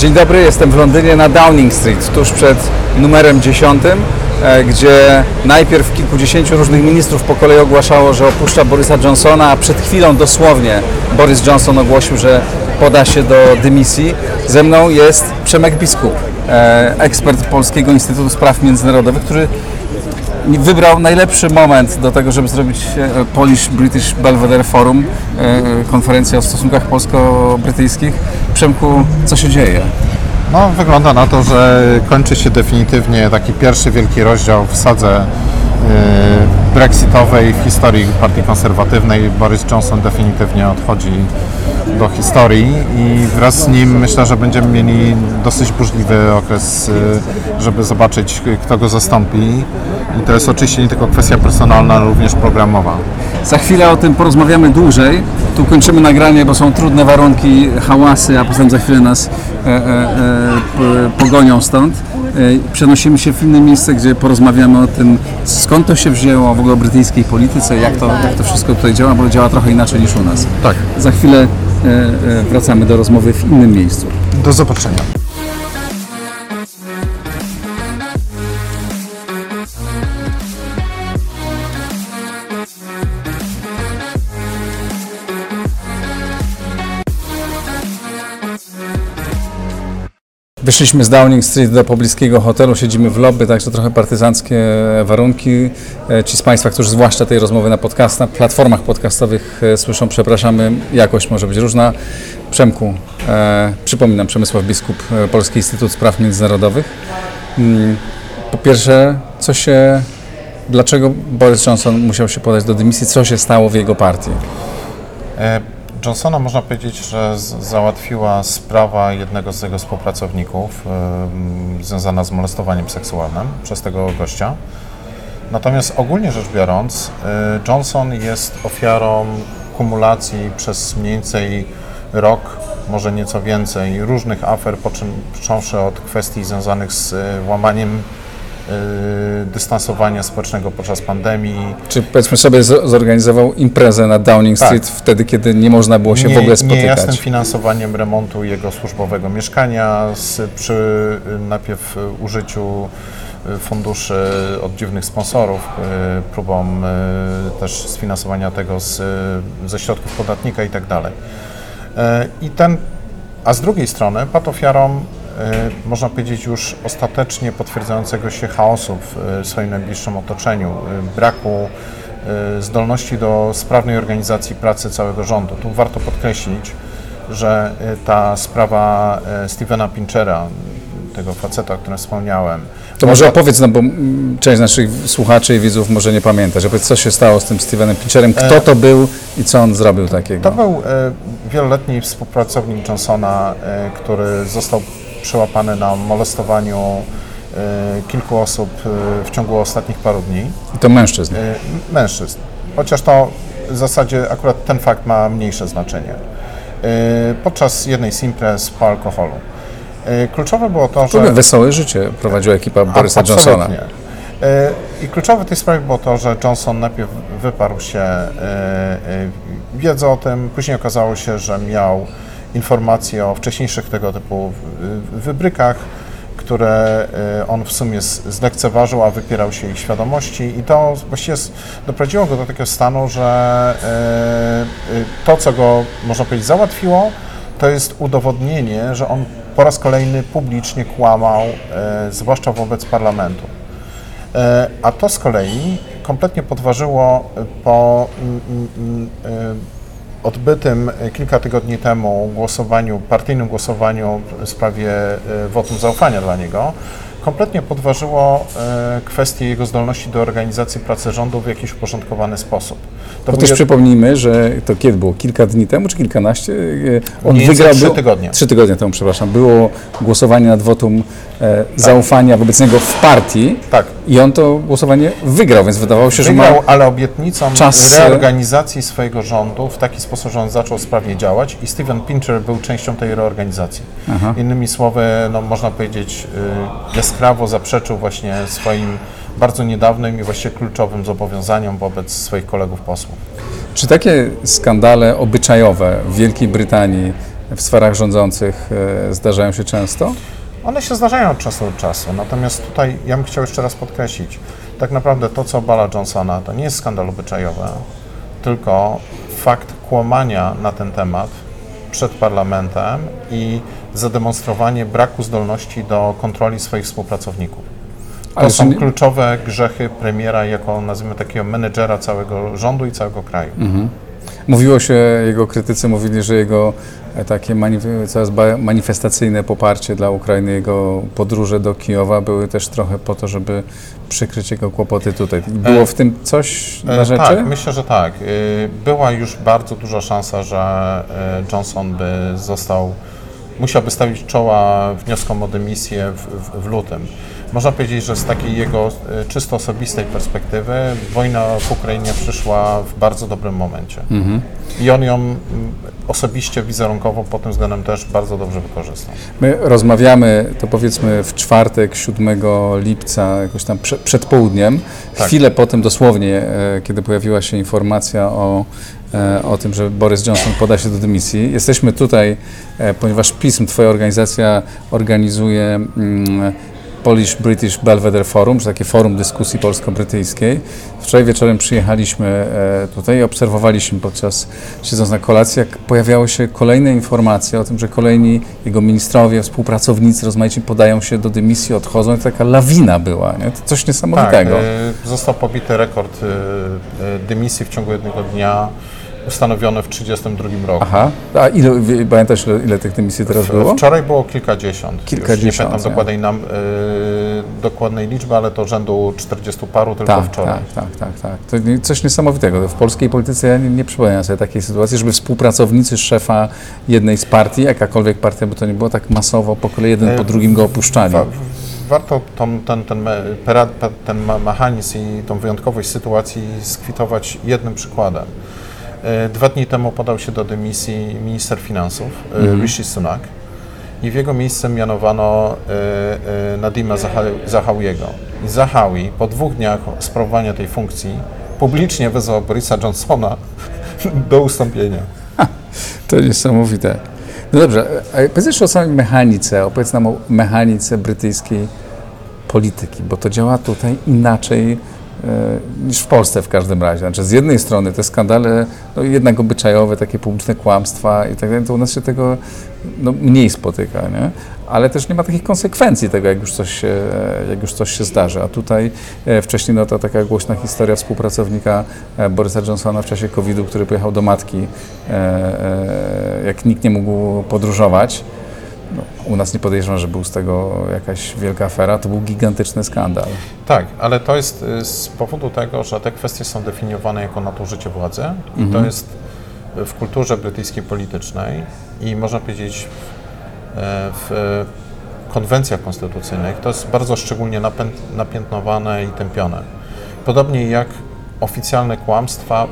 Dzień dobry, jestem w Londynie na Downing Street, tuż przed numerem 10, e, gdzie najpierw kilkudziesięciu różnych ministrów po kolei ogłaszało, że opuszcza Borisa Johnsona, a przed chwilą dosłownie Boris Johnson ogłosił, że poda się do dymisji. Ze mną jest Przemek Biskup, e, ekspert Polskiego Instytutu Spraw Międzynarodowych, który wybrał najlepszy moment do tego, żeby zrobić e, Polish British Belvedere Forum, konferencja o stosunkach polsko-brytyjskich. Przemku, co się dzieje? No, wygląda na to, że kończy się definitywnie taki pierwszy wielki rozdział w sadze y, brexitowej w historii Partii Konserwatywnej. Boris Johnson definitywnie odchodzi do historii i wraz z nim myślę, że będziemy mieli dosyć burzliwy okres, y, żeby zobaczyć, kto go zastąpi. I to jest oczywiście nie tylko kwestia personalna, ale również programowa. Za chwilę o tym porozmawiamy dłużej. Tu kończymy nagranie, bo są trudne warunki, hałasy, a potem za chwilę nas e, e, e, pogonią stąd. E, Przenosimy się w inne miejsce, gdzie porozmawiamy o tym, skąd to się wzięło, w ogóle o brytyjskiej polityce, jak to, jak to wszystko tutaj działa, bo działa trochę inaczej niż u nas. Tak. Za chwilę e, wracamy do rozmowy w innym miejscu. Do zobaczenia. Wyszliśmy z Downing Street do pobliskiego hotelu, siedzimy w lobby, także trochę partyzanckie warunki. E, Ci z Państwa, którzy zwłaszcza tej rozmowy na podcast, na platformach podcastowych e, słyszą, przepraszamy, jakość może być różna. Przemku, e, przypominam, Przemysław Biskup, e, Polski Instytut Spraw Międzynarodowych. Mm, Po pierwsze, co się, dlaczego Boris Johnson musiał się podać do dymisji, co się stało w jego partii? E, Johnsona można powiedzieć, że załatwiła sprawa jednego z jego współpracowników em, związana z molestowaniem seksualnym przez tego gościa. Natomiast ogólnie rzecz biorąc, e, Johnson jest ofiarą kumulacji przez mniej więcej rok, może nieco więcej, różnych afer, począwszy od kwestii związanych z e, łamaniem dystansowania społecznego podczas pandemii, Czy powiedzmy sobie zorganizował imprezę na Downing Tak. Street wtedy, kiedy nie można było się w ogóle spotykać? Niejasnym finansowaniem remontu jego służbowego mieszkania z, przy y, najpierw y, użyciu y, funduszy od dziwnych sponsorów, y, próbą y, też sfinansowania tego z, y, ze środków podatnika i tak dalej. I ten, a z drugiej strony padł ofiarą, y, można powiedzieć, już ostatecznie potwierdzającego się chaosu w y, swoim najbliższym otoczeniu, y, braku zdolności do sprawnej organizacji pracy całego rządu. Tu warto podkreślić, że ta sprawa Stevena Pinchera, tego faceta, o którym wspomniałem, To może opowiedz, no bo mm, część naszych słuchaczy i widzów może nie pamięta, że opowiedz, co się stało z tym Stevenem Pincherem, kto to był i co on zrobił takiego? To był e, wieloletni współpracownik Johnsona, e, który został przyłapany na molestowaniu e, kilku osób e, w ciągu ostatnich paru dni, I to mężczyzn. e, mężczyzn. Chociaż to w zasadzie akurat ten fakt ma mniejsze znaczenie. Podczas jednej z imprez po alkoholu. Kluczowe było to, że... wesołe życie prowadziła ekipa Borysa Absolutnie. Johnsona. I kluczowe w tej sprawie było to, że Johnson najpierw wyparł się wiedzy o tym, później okazało się, że miał informacje o wcześniejszych tego typu wybrykach, które e, on w sumie zlekceważył, a wypierał się ich świadomości i to właściwie doprowadziło go do takiego stanu, że e, e, to, co go, można powiedzieć, załatwiło, to jest udowodnienie, że on po raz kolejny publicznie kłamał, zwłaszcza wobec parlamentu. A to z kolei kompletnie podważyło po odbytym e, kilka tygodni temu głosowaniu, partyjnym głosowaniu w sprawie e, wotum zaufania dla niego, kompletnie podważyło e, kwestię jego zdolności do organizacji pracy rządu w jakiś uporządkowany sposób. To Bo był też jed- przypomnijmy, że to kiedy było? Kilka dni temu, czy kilkanaście? E, On Mniej wygrał. trzy tygodnie. Trzy tygodnie temu, przepraszam. Było głosowanie nad wotum e, zaufania wobec niego w partii tak, i on to głosowanie wygrał, więc wydawało się, że ma... Wygrał, ale obietnicą czas, reorganizacji swojego rządu w taki sposób, że on zaczął sprawnie działać i Steven Pincher był częścią tej reorganizacji. Aha. Innymi słowy, no, można powiedzieć, y, jaskrawo zaprzeczył właśnie swoim bardzo niedawnym i właściwie kluczowym zobowiązaniom wobec swoich kolegów posłów. Czy takie skandale obyczajowe w Wielkiej Brytanii w sferach rządzących e, zdarzają się często? One się zdarzają od czasu do czasu, natomiast tutaj ja bym chciał jeszcze raz podkreślić, tak naprawdę to, co obala Johnsona, to nie jest skandal obyczajowy, tylko fakt kłamania na ten temat przed parlamentem i zademonstrowanie braku zdolności do kontroli swoich współpracowników. To Ale są nie- kluczowe grzechy premiera jako, nazwijmy takiego menedżera całego rządu i całego kraju. Mhm. Mówiło się, jego krytycy mówili, że jego e, takie manif- coraz manifestacyjne poparcie dla Ukrainy, jego podróże do Kijowa były też trochę po to, żeby przykryć jego kłopoty tutaj. Było w tym coś na E, rzeczy? Tak, myślę, że tak. Była już bardzo duża szansa, że e, Johnson by został, musiałby stawić czoła wnioskom o dymisję w, w, w lutym. Można powiedzieć, że z takiej jego e, czysto osobistej perspektywy wojna w Ukrainie przyszła w bardzo dobrym momencie. Mhm. I on ją mm, osobiście, wizerunkowo pod tym względem też bardzo dobrze wykorzystał. My rozmawiamy, to powiedzmy w czwartek, 7 lipca, jakoś tam prze, przed południem, Tak. chwilę po tym dosłownie, e, kiedy pojawiła się informacja o, o tym, że Boris Johnson poda się do dymisji. Jesteśmy tutaj, e, ponieważ PISM, Twoja organizacja, organizuje mm, Polish British Belvedere Forum, czy takie forum dyskusji polsko-brytyjskiej. Wczoraj wieczorem przyjechaliśmy e, tutaj i obserwowaliśmy podczas, siedząc na kolacji, jak pojawiały się kolejne informacje o tym, że kolejni jego ministrowie, współpracownicy rozmaici podają się do dymisji, odchodzą. I taka lawina była, nie? To coś niesamowitego. Tak, e, został pobity rekord e, e, dymisji w ciągu jednego dnia, ustanowiony w 1932 roku. Aha, a ile, pamiętasz ile, ile tych dymisji teraz było? Wczoraj było kilkadziesiąt. Już nie Kilkadziesiąt, pamiętam nie? dokładnej, nam, y, dokładnej liczby, ale to rzędu 40 paru tylko Tak, wczoraj. tak, tak, tak, tak. To coś niesamowitego. W polskiej polityce ja nie, nie przypominam sobie takiej sytuacji, żeby współpracownicy szefa jednej z partii, jakakolwiek partia by to nie było, tak masowo po kolei jeden E, po drugim go opuszczali. Wa- Warto tą, ten, ten, ten ma- mechanizm i tą wyjątkowość sytuacji skwitować jednym przykładem. E, Dwa dni temu podał się do dymisji minister finansów e, Mhm. Rishi Sunak i w jego miejsce mianowano e, Nadima Zaha- Zahawiego. I Zahawi po dwóch dniach sprawowania tej funkcji publicznie wezwał Borisa Johnsona do ustąpienia. To niesamowite. No dobrze, a powiedz jeszcze o samej mechanice, opowiedz nam o mechanice brytyjskiej polityki, bo to działa tutaj inaczej niż w Polsce w każdym razie. Znaczy z jednej strony te skandale, no jednak obyczajowe, takie publiczne kłamstwa i tak dalej, to u nas się tego no, mniej spotyka, nie? Ale też nie ma takich konsekwencji tego, jak już coś się, jak już coś się zdarzy. A tutaj e, wcześniej no, to taka głośna historia współpracownika e, Borysa Johnsona w czasie COVID-u, który pojechał do matki, e, e, jak nikt nie mógł podróżować. No, u nas nie podejrzewam, że był z tego jakaś wielka afera. To był gigantyczny skandal. Tak, ale to jest y, z powodu tego, że te kwestie są definiowane jako nadużycie władzy i Mhm. to jest w kulturze brytyjskiej politycznej i można powiedzieć e, w konwencjach konstytucyjnych to jest bardzo szczególnie napiętnowane i tępione. Podobnie jak oficjalne kłamstwa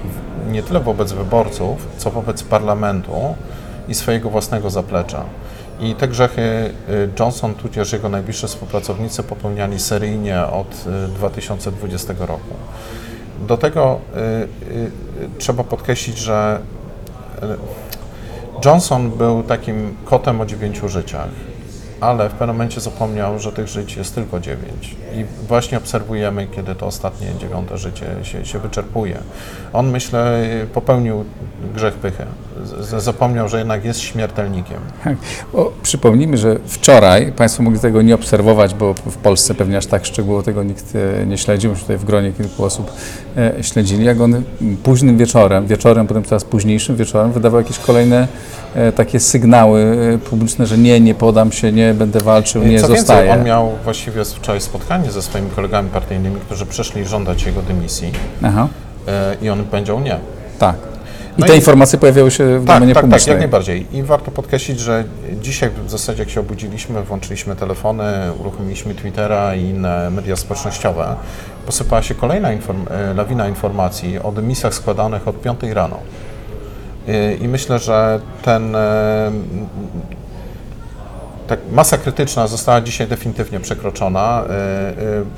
nie tyle wobec wyborców, co wobec parlamentu i swojego własnego zaplecza. I te grzechy y, Johnson tudzież jego najbliżsi współpracownicy popełniali seryjnie od y, 2020 roku. Do tego y, y, trzeba podkreślić, że y, Johnson był takim kotem o dziewięciu życiach, ale w pewnym momencie zapomniał, że tych żyć jest tylko dziewięć. I właśnie obserwujemy, kiedy to ostatnie dziewiąte życie się, się wyczerpuje. On, myślę, popełnił grzech pychy. Z- Zapomniał, że jednak jest śmiertelnikiem. O, przypomnijmy, że wczoraj, Państwo mogli tego nie obserwować, bo w Polsce pewnie aż tak szczegółowo tego nikt e, nie śledził. Myśmy tutaj w gronie kilku osób e, śledzili, jak on późnym wieczorem, wieczorem, potem teraz późniejszym wieczorem wydawał jakieś kolejne e, takie sygnały publiczne, że nie, nie podam się, nie będę walczył, nie Co zostaję. więcej, on miał właściwie wczoraj spotkanie ze swoimi kolegami partyjnymi, którzy przyszli żądać jego dymisji Aha, e, i on powiedział nie. tak. I No te i- informacje pojawiały się w Tak, domenie tak, tak, publicznej. jak najbardziej. I warto podkreślić, że dzisiaj w zasadzie jak się obudziliśmy, włączyliśmy telefony, uruchomiliśmy Twittera i inne media społecznościowe, posypała się kolejna inform- e, lawina informacji o dymisjach składanych od 5 rano. E, I myślę, że ten tak, masa krytyczna została dzisiaj definitywnie przekroczona. E, e,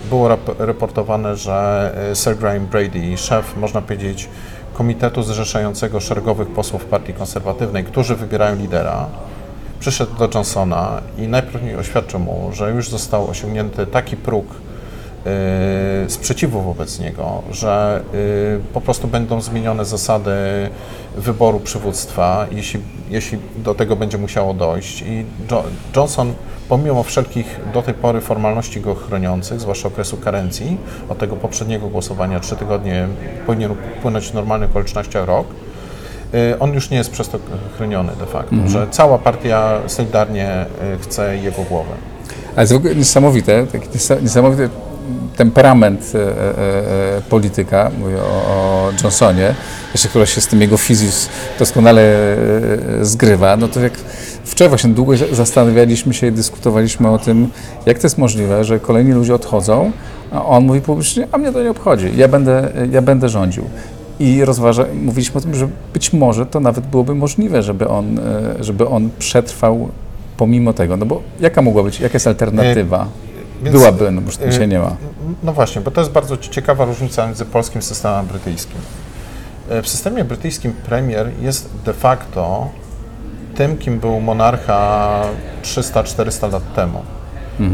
Było rap- raportowane, że e, Sir Graham Brady, szef, można powiedzieć, komitetu zrzeszającego szeregowych posłów Partii Konserwatywnej, którzy wybierają lidera, przyszedł do Johnsona i najpierw oświadczył mu, że już został osiągnięty taki próg sprzeciwu wobec niego, że y, po prostu będą zmienione zasady wyboru przywództwa, jeśli, jeśli do tego będzie musiało dojść. I jo Johnson, pomimo wszelkich do tej pory formalności go chroniących, zwłaszcza okresu karencji, od tego poprzedniego głosowania, trzy tygodnie powinien upłynąć w normalnych okolicznościach rok, y, on już nie jest przez to chroniony de facto, że cała partia solidarnie y, chce jego głowę. Ale jest w ogóle niesamowite, temperament e, e, e, polityka, mówię o, Johnsonie, jeszcze która się z tym jego fizis doskonale zgrywa, no to jak wczoraj właśnie długo zastanawialiśmy się i dyskutowaliśmy o tym, jak to jest możliwe, że kolejni ludzie odchodzą, a on mówi publicznie, a mnie to nie obchodzi, ja będę, ja będę rządził. I rozważa, mówiliśmy o tym, że być może to nawet byłoby możliwe, żeby on, żeby on przetrwał pomimo tego, no bo jaka mogła być, jaka jest alternatywa? Więc- Byłaby, no bo już dzisiaj nie ma. No właśnie, bo to jest bardzo ciekawa różnica między polskim systemem a brytyjskim. E, W systemie brytyjskim premier jest de facto tym, kim był monarcha 300-400 lat temu.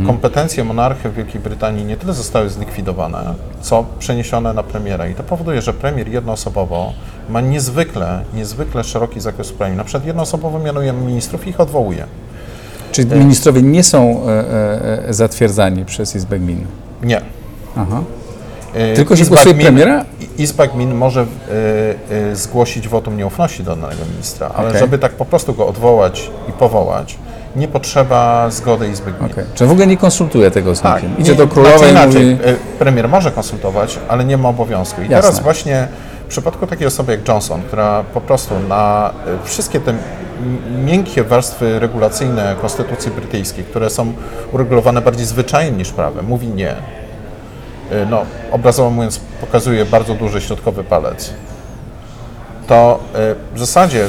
Kompetencje monarchy w Wielkiej Brytanii nie tyle zostały zlikwidowane, co przeniesione na premiera. I to powoduje, że premier jednoosobowo ma niezwykle, niezwykle szeroki zakres uprawnień. Na przykład jednoosobowo mianuje ministrów i ich odwołuje. Czyli ministrowie nie są e, e, e, zatwierdzani przez Izbę Gmin? Nie. Aha. Tylko się Izba głosuje Gmin- premiera? Izba Gmin może zgłosić wotum nieufności do danego ministra, ale Okej. żeby tak po prostu go odwołać i powołać, nie potrzeba zgody Izby Gmin. Okej. Czyli w ogóle nie konsultuje tego z Tak? Idzie nie- do królowej znaczy i inaczej, mówi... Premier może konsultować, ale nie ma obowiązku. I Jasne. teraz właśnie w przypadku takiej osoby jak Johnson, która po prostu na wszystkie te miękkie warstwy regulacyjne Konstytucji Brytyjskiej, które są uregulowane bardziej zwyczajnie niż prawem, mówi nie. E, No, obrazowo mówiąc, pokazuje bardzo duży środkowy palec. To e, w zasadzie e,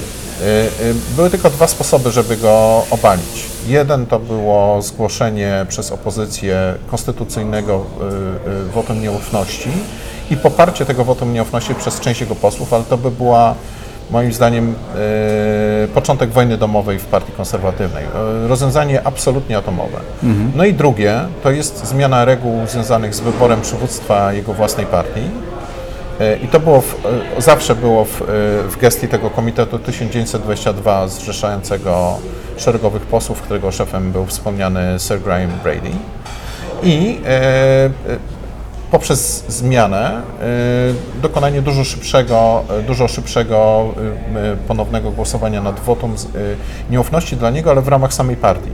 były tylko dwa sposoby, żeby go obalić. Jeden to było zgłoszenie przez opozycję konstytucyjnego wotum nieufności i poparcie tego wotum nieufności przez część jego posłów, ale to by była moim zdaniem e, początek wojny domowej w partii konserwatywnej. E, rozwiązanie absolutnie atomowe. No i drugie to jest zmiana reguł związanych z wyborem przywództwa jego własnej partii. E, I to było w, zawsze było w, w gestii tego Komitetu 1922 zrzeszającego szeregowych posłów, którego szefem był wspomniany Sir Graham Brady. I e, poprzez zmianę e, dokonanie dużo szybszego, e, dużo szybszego e, ponownego głosowania nad wotum nieufności dla niego, ale w ramach samej partii.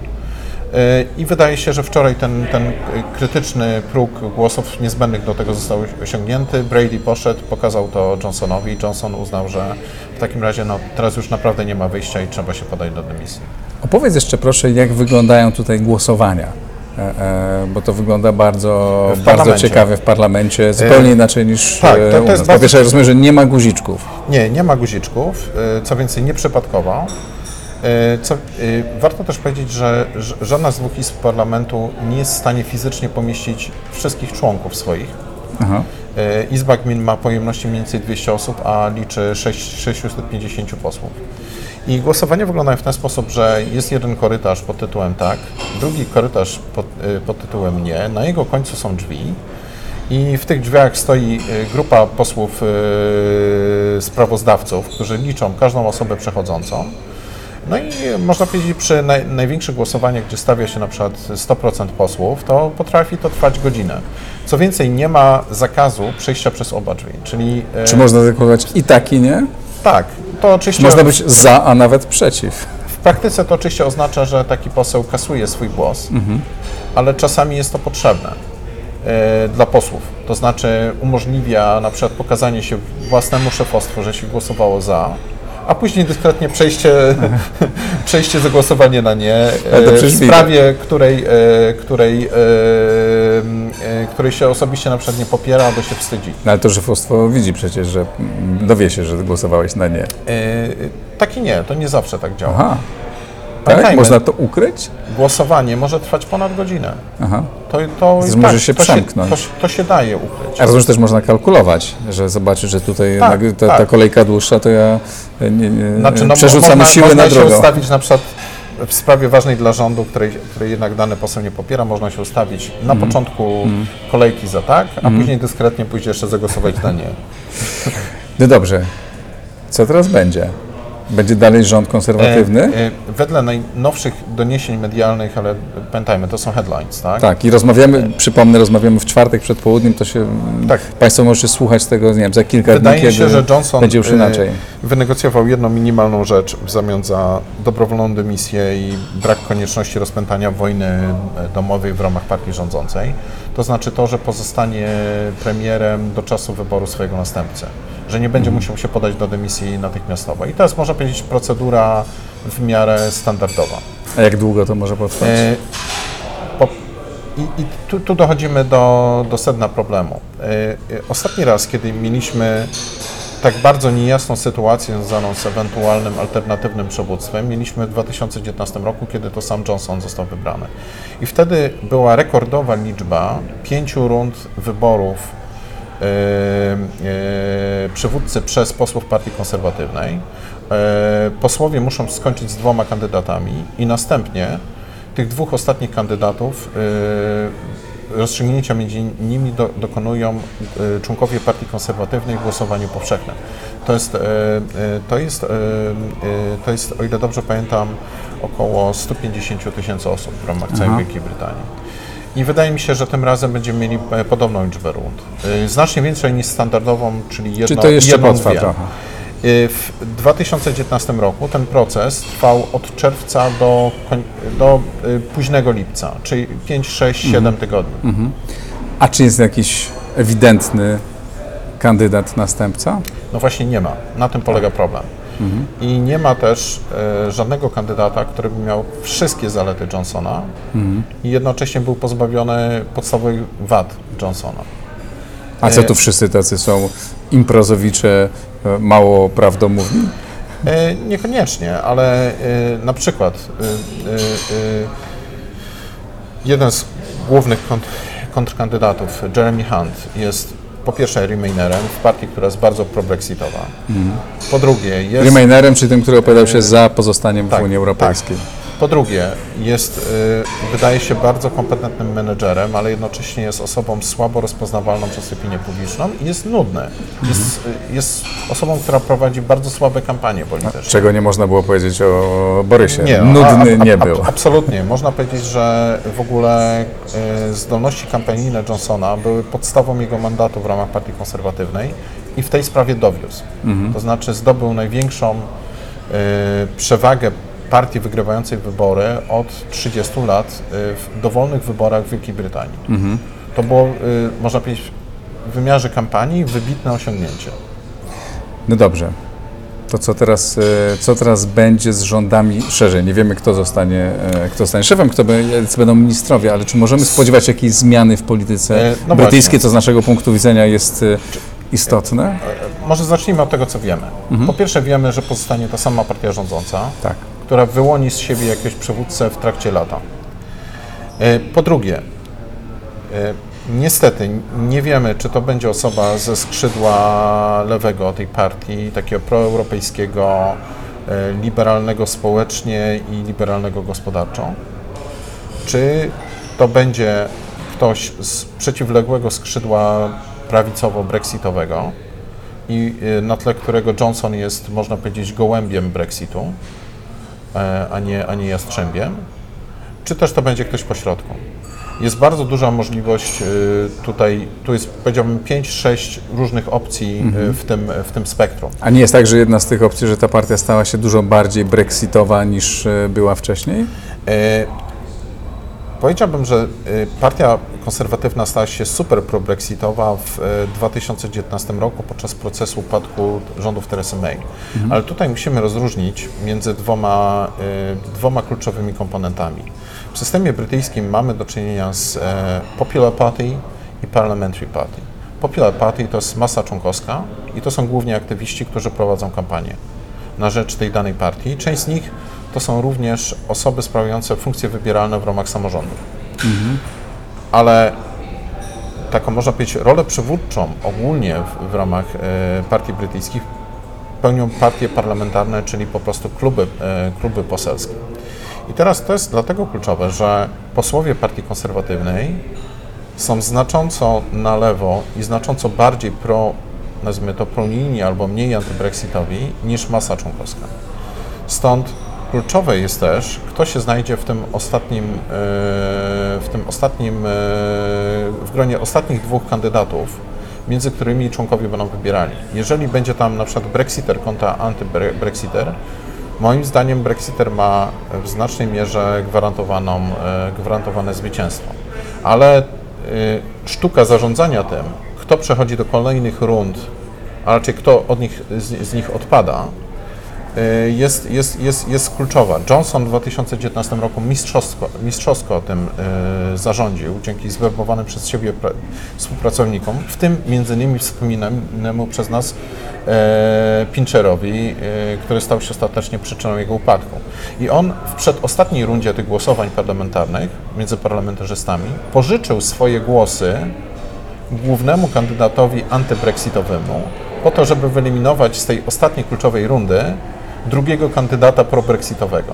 I wydaje się, że wczoraj ten, ten krytyczny próg głosów niezbędnych do tego został osiągnięty. Brady poszedł, pokazał to Johnsonowi. Johnson uznał, że w takim razie no, teraz już naprawdę nie ma wyjścia i trzeba się podać do dymisji. Opowiedz jeszcze proszę, jak wyglądają tutaj głosowania. E, e, bo to wygląda bardzo, bardzo ciekawie w parlamencie, zupełnie E, inaczej niż tak, to- to u jest nas. bardzo- Po pierwsze, rozumiem, że nie ma guziczków. Nie, nie ma guziczków, co więcej nieprzypadkowo. Co, warto też powiedzieć, że żadna z dwóch izb parlamentu nie jest w stanie fizycznie pomieścić wszystkich członków swoich. Aha. Izba Gmin ma pojemności mniej więcej 200 osób, a liczy 6, 650 posłów. I głosowanie wygląda w ten sposób, że jest jeden korytarz pod tytułem tak, drugi korytarz pod, e, pod tytułem nie, na jego końcu są drzwi i w tych drzwiach stoi e, grupa posłów e, sprawozdawców, którzy liczą każdą osobę przechodzącą. No i można powiedzieć, przy naj, największych głosowaniach, gdzie stawia się na przykład 100% posłów, to potrafi to trwać godzinę. Co więcej, nie ma zakazu przejścia przez oba drzwi, czyli e, Czy można deklarować i tak, i nie? Tak, to oczywiście Można być za, a nawet przeciw. w praktyce to oczywiście oznacza, że taki poseł kasuje swój głos, ale czasami jest to potrzebne e, dla posłów. To znaczy umożliwia na przykład pokazanie się własnemu szefostwu, że się głosowało za, a później dyskretnie przejście, przejście za głosowanie na nie e, w sprawie, której, e, której, e, e, której się osobiście na przykład nie popiera albo się wstydzi. No, ale to szefostwo widzi przecież, że dowie się, że głosowałeś na nie. E, Tak i nie, to nie zawsze tak działa. Aha. Tak? Pamiętajmy, Można to ukryć? Głosowanie może trwać ponad godzinę. Aha. To, to, może tak, się to, przemknąć. to, się- to się daje ukryć. A rozumiem, też można kalkulować, że zobaczysz, że tutaj Tak, ta, tak. ta kolejka dłuższa, to ja nie, nie, Znaczy, no, przerzucam można, siły można na się drogę. ustawić na przykład w sprawie ważnej dla rządu, której, której jednak dany poseł nie popiera, można się ustawić na początku kolejki za tak, a później dyskretnie pójść jeszcze zagłosować na nie. No dobrze. Co teraz będzie? Będzie dalej rząd konserwatywny? E, e, wedle najnowszych doniesień medialnych, ale pamiętajmy, to są headlines, tak? Tak, i rozmawiamy, przypomnę, rozmawiamy w czwartek przed południem, to się Tak. Państwo możecie słuchać tego, nie wiem, za kilka Wydaje dni, się, że Johnson będzie już e, inaczej. wynegocjował jedną minimalną rzecz w zamian za dobrowolną dymisję i brak konieczności rozpętania wojny domowej w ramach partii rządzącej. To znaczy to, że pozostanie premierem do czasu wyboru swojego następcy, że nie będzie musiał się podać do dymisji natychmiastowo. I to jest, można powiedzieć, procedura w miarę standardowa. A jak długo to może potrwać? E, po, I i tu, tu dochodzimy do, do sedna problemu. E, e, Ostatni raz, kiedy mieliśmy tak bardzo niejasną sytuację związaną z ewentualnym alternatywnym przywództwem, mieliśmy w 2019 roku, kiedy to sam Johnson został wybrany. I wtedy była rekordowa liczba pięciu rund wyborów przywódcy przez posłów Partii Konserwatywnej. E, posłowie muszą skończyć z dwoma kandydatami i następnie tych dwóch ostatnich kandydatów e, rozstrzygnięcia między nimi do, dokonują e, członkowie Partii Konserwatywnej w głosowaniu powszechnym. To jest, e, e, to jest, e, e, to jest, o ile dobrze pamiętam, około 150 tysięcy osób w ramach całej Aha. Wielkiej Brytanii. I wydaje mi się, że tym razem będziemy mieli e, podobną liczbę rund. E, Znacznie więcej niż standardową, czyli jedno, Czy to jeszcze jedną, potrwa dwie. trochę? Y, W 2019 roku ten proces trwał od czerwca do, do późnego lipca, czyli 5, 6, 7 tygodni. A czy jest jakiś ewidentny kandydat następca? No właśnie nie ma. Na tym polega problem. I nie ma też e, żadnego kandydata, który by miał wszystkie zalety Johnsona i jednocześnie był pozbawiony podstawowych wad Johnsona. A co tu wszyscy tacy są improzowicze, e, mało prawdomówni? E, Niekoniecznie, ale e, na przykład e, e, e, jeden z głównych kont- kontrkandydatów, Jeremy Hunt, jest po pierwsze Remainerem w partii, która jest bardzo pro-brexitowa. Po drugie jest... Remainerem, czy tym, który opowiadał się za pozostaniem tak, w Unii Europejskiej? Po drugie, jest, y, wydaje się bardzo kompetentnym menedżerem, ale jednocześnie jest osobą słabo rozpoznawalną przez opinię publiczną i jest nudny. Jest, y, jest osobą, która prowadzi bardzo słabe kampanie polityczne. Czego nie można było powiedzieć o Borysie. Nie, Nudny a- a- nie a- był. Absolutnie. Można powiedzieć, że w ogóle y, zdolności kampanijne Johnsona były podstawą jego mandatu w ramach Partii Konserwatywnej i w tej sprawie dowiózł. To znaczy zdobył największą przewagę partii wygrywającej wybory od 30 lat y, w dowolnych wyborach w Wielkiej Brytanii. To było, y, można powiedzieć, w wymiarze kampanii wybitne osiągnięcie. No dobrze. To co teraz, e, co teraz będzie z rządami szerzej? Nie wiemy, kto zostanie, e, kto zostanie szefem, kto będą ministrowie, ale czy możemy spodziewać jakiejś zmiany w polityce E, no brytyjskiej, co z naszego punktu widzenia jest e, istotne? Może zacznijmy od tego, co wiemy. Po pierwsze wiemy, że pozostanie ta sama partia rządząca, Tak. Która wyłoni z siebie jakiegoś przywódcę w trakcie lata. E, Po drugie, e, niestety nie wiemy, czy to będzie osoba ze skrzydła lewego tej partii, takiego proeuropejskiego, e, liberalnego społecznie i liberalnego gospodarczo, czy to będzie ktoś z przeciwległego skrzydła prawicowo-brexitowego i na tle którego Johnson jest, można powiedzieć, gołębiem Brexitu, a nie, a nie jastrzębiem, czy też to będzie ktoś pośrodku. Jest bardzo duża możliwość y, tutaj, tu jest powiedziałbym 5-6 różnych opcji y, w, tym, w tym spektrum. A nie jest tak, że jedna z tych opcji, że ta partia stała się dużo bardziej brexitowa niż e, była wcześniej? E, Powiedziałbym, że y, partia konserwatywna stała się super pro-brexitowa w e, 2019 roku podczas procesu upadku rządów Teresy May. Ale tutaj musimy rozróżnić między dwoma, y, dwoma kluczowymi komponentami. W systemie brytyjskim mamy do czynienia z e, Popular Party i Parliamentary Party. Popular Party to jest masa członkowska i to są głównie aktywiści, którzy prowadzą kampanię na rzecz tej danej partii. Część z nich to są również osoby sprawujące funkcje wybieralne w ramach samorządów. Ale taką, można powiedzieć, rolę przywódczą ogólnie w, w ramach e, partii brytyjskich pełnią partie parlamentarne, czyli po prostu kluby, e, kluby poselskie. I teraz to jest dlatego kluczowe, że posłowie Partii Konserwatywnej są znacząco na lewo i znacząco bardziej pro, nazwijmy to, pro-unijni albo mniej antybrexitowi niż masa członkowska. Stąd kluczowe jest też, kto się znajdzie w tym ostatnim, e, w tym ostatnim, e, w gronie ostatnich dwóch kandydatów, między którymi członkowie będą wybierali. Jeżeli będzie tam na przykład Brexiter kontra anty-Brexiter, moim zdaniem Brexiter ma w znacznej mierze gwarantowaną, e, gwarantowane zwycięstwo. Ale sztuka zarządzania tym, kto przechodzi do kolejnych rund, a raczej kto od nich, z, z nich odpada, jest, jest, jest, jest kluczowa. Johnson w 2019 roku mistrzowsko, mistrzowsko tym y, zarządził dzięki zwerbowanym przez siebie pra, współpracownikom, w tym między innymi wspominanemu przez nas e, Pincherowi, który stał się ostatecznie przyczyną jego upadku. I on w przedostatniej rundzie tych głosowań parlamentarnych między parlamentarzystami pożyczył swoje głosy głównemu kandydatowi antybrexitowemu po to, żeby wyeliminować z tej ostatniej kluczowej rundy drugiego kandydata probrexitowego.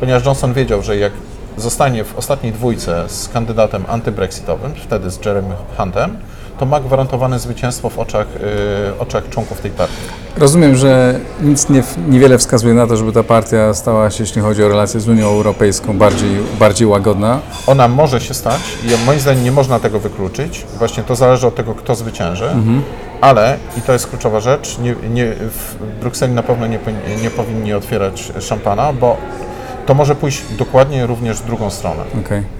Ponieważ Johnson wiedział, że jak zostanie w ostatniej dwójce z kandydatem antybrexitowym, wtedy z Jeremy Huntem, to ma gwarantowane zwycięstwo w oczach, yy, oczach członków tej partii. Rozumiem, że nic nie, niewiele wskazuje na to, żeby ta partia stała się, jeśli chodzi o relacje z Unią Europejską, bardziej, bardziej łagodna. Ona może się stać i moim zdaniem nie można tego wykluczyć. Właśnie to zależy od tego, kto zwycięży. Ale, i to jest kluczowa rzecz, nie, nie, w Brukseli na pewno nie, nie powinni otwierać szampana, bo to może pójść dokładnie również w drugą stronę. Okej.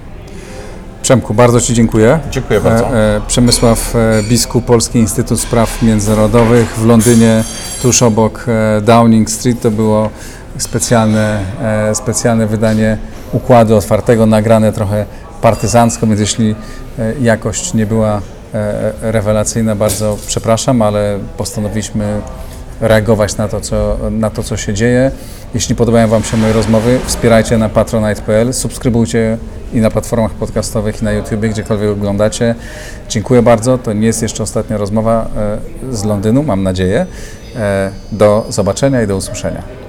Przemku, bardzo Ci dziękuję. Dziękuję bardzo. E, e, Przemysław e, Biskup, Polski Instytut Spraw Międzynarodowych w Londynie, tuż obok Downing Street. To było specjalne, specjalne wydanie układu otwartego, nagrane trochę partyzancko, więc jeśli jakość nie była rewelacyjna, bardzo przepraszam, ale postanowiliśmy reagować na to, co, na to, co się dzieje. Jeśli podobają Wam się moje rozmowy, wspierajcie na patronite.pl, subskrybujcie i na platformach podcastowych, i na YouTube, gdziekolwiek oglądacie. Dziękuję bardzo. To nie jest jeszcze ostatnia rozmowa e, z Londynu, mam nadzieję. E, Do zobaczenia i do usłyszenia.